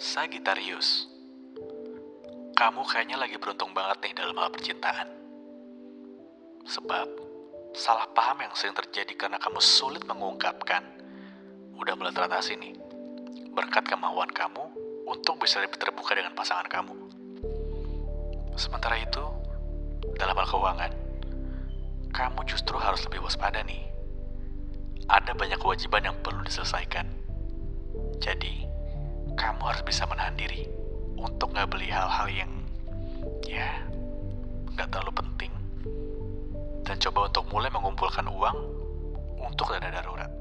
Sagittarius, kamu kayaknya lagi beruntung banget nih dalam hal percintaan. Sebab salah paham yang sering terjadi karena kamu sulit mengungkapkan udah mulai teratasi nih. Berkat kemauan kamu untuk bisa lebih terbuka dengan pasangan kamu. Sementara itu, dalam hal keuangan, kamu justru harus lebih waspada nih. Ada banyak kewajiban yang perlu diselesaikan. Kamu harus bisa menahan diri untuk nggak beli hal-hal yang ya nggak terlalu penting dan coba untuk mulai mengumpulkan uang untuk dana darurat.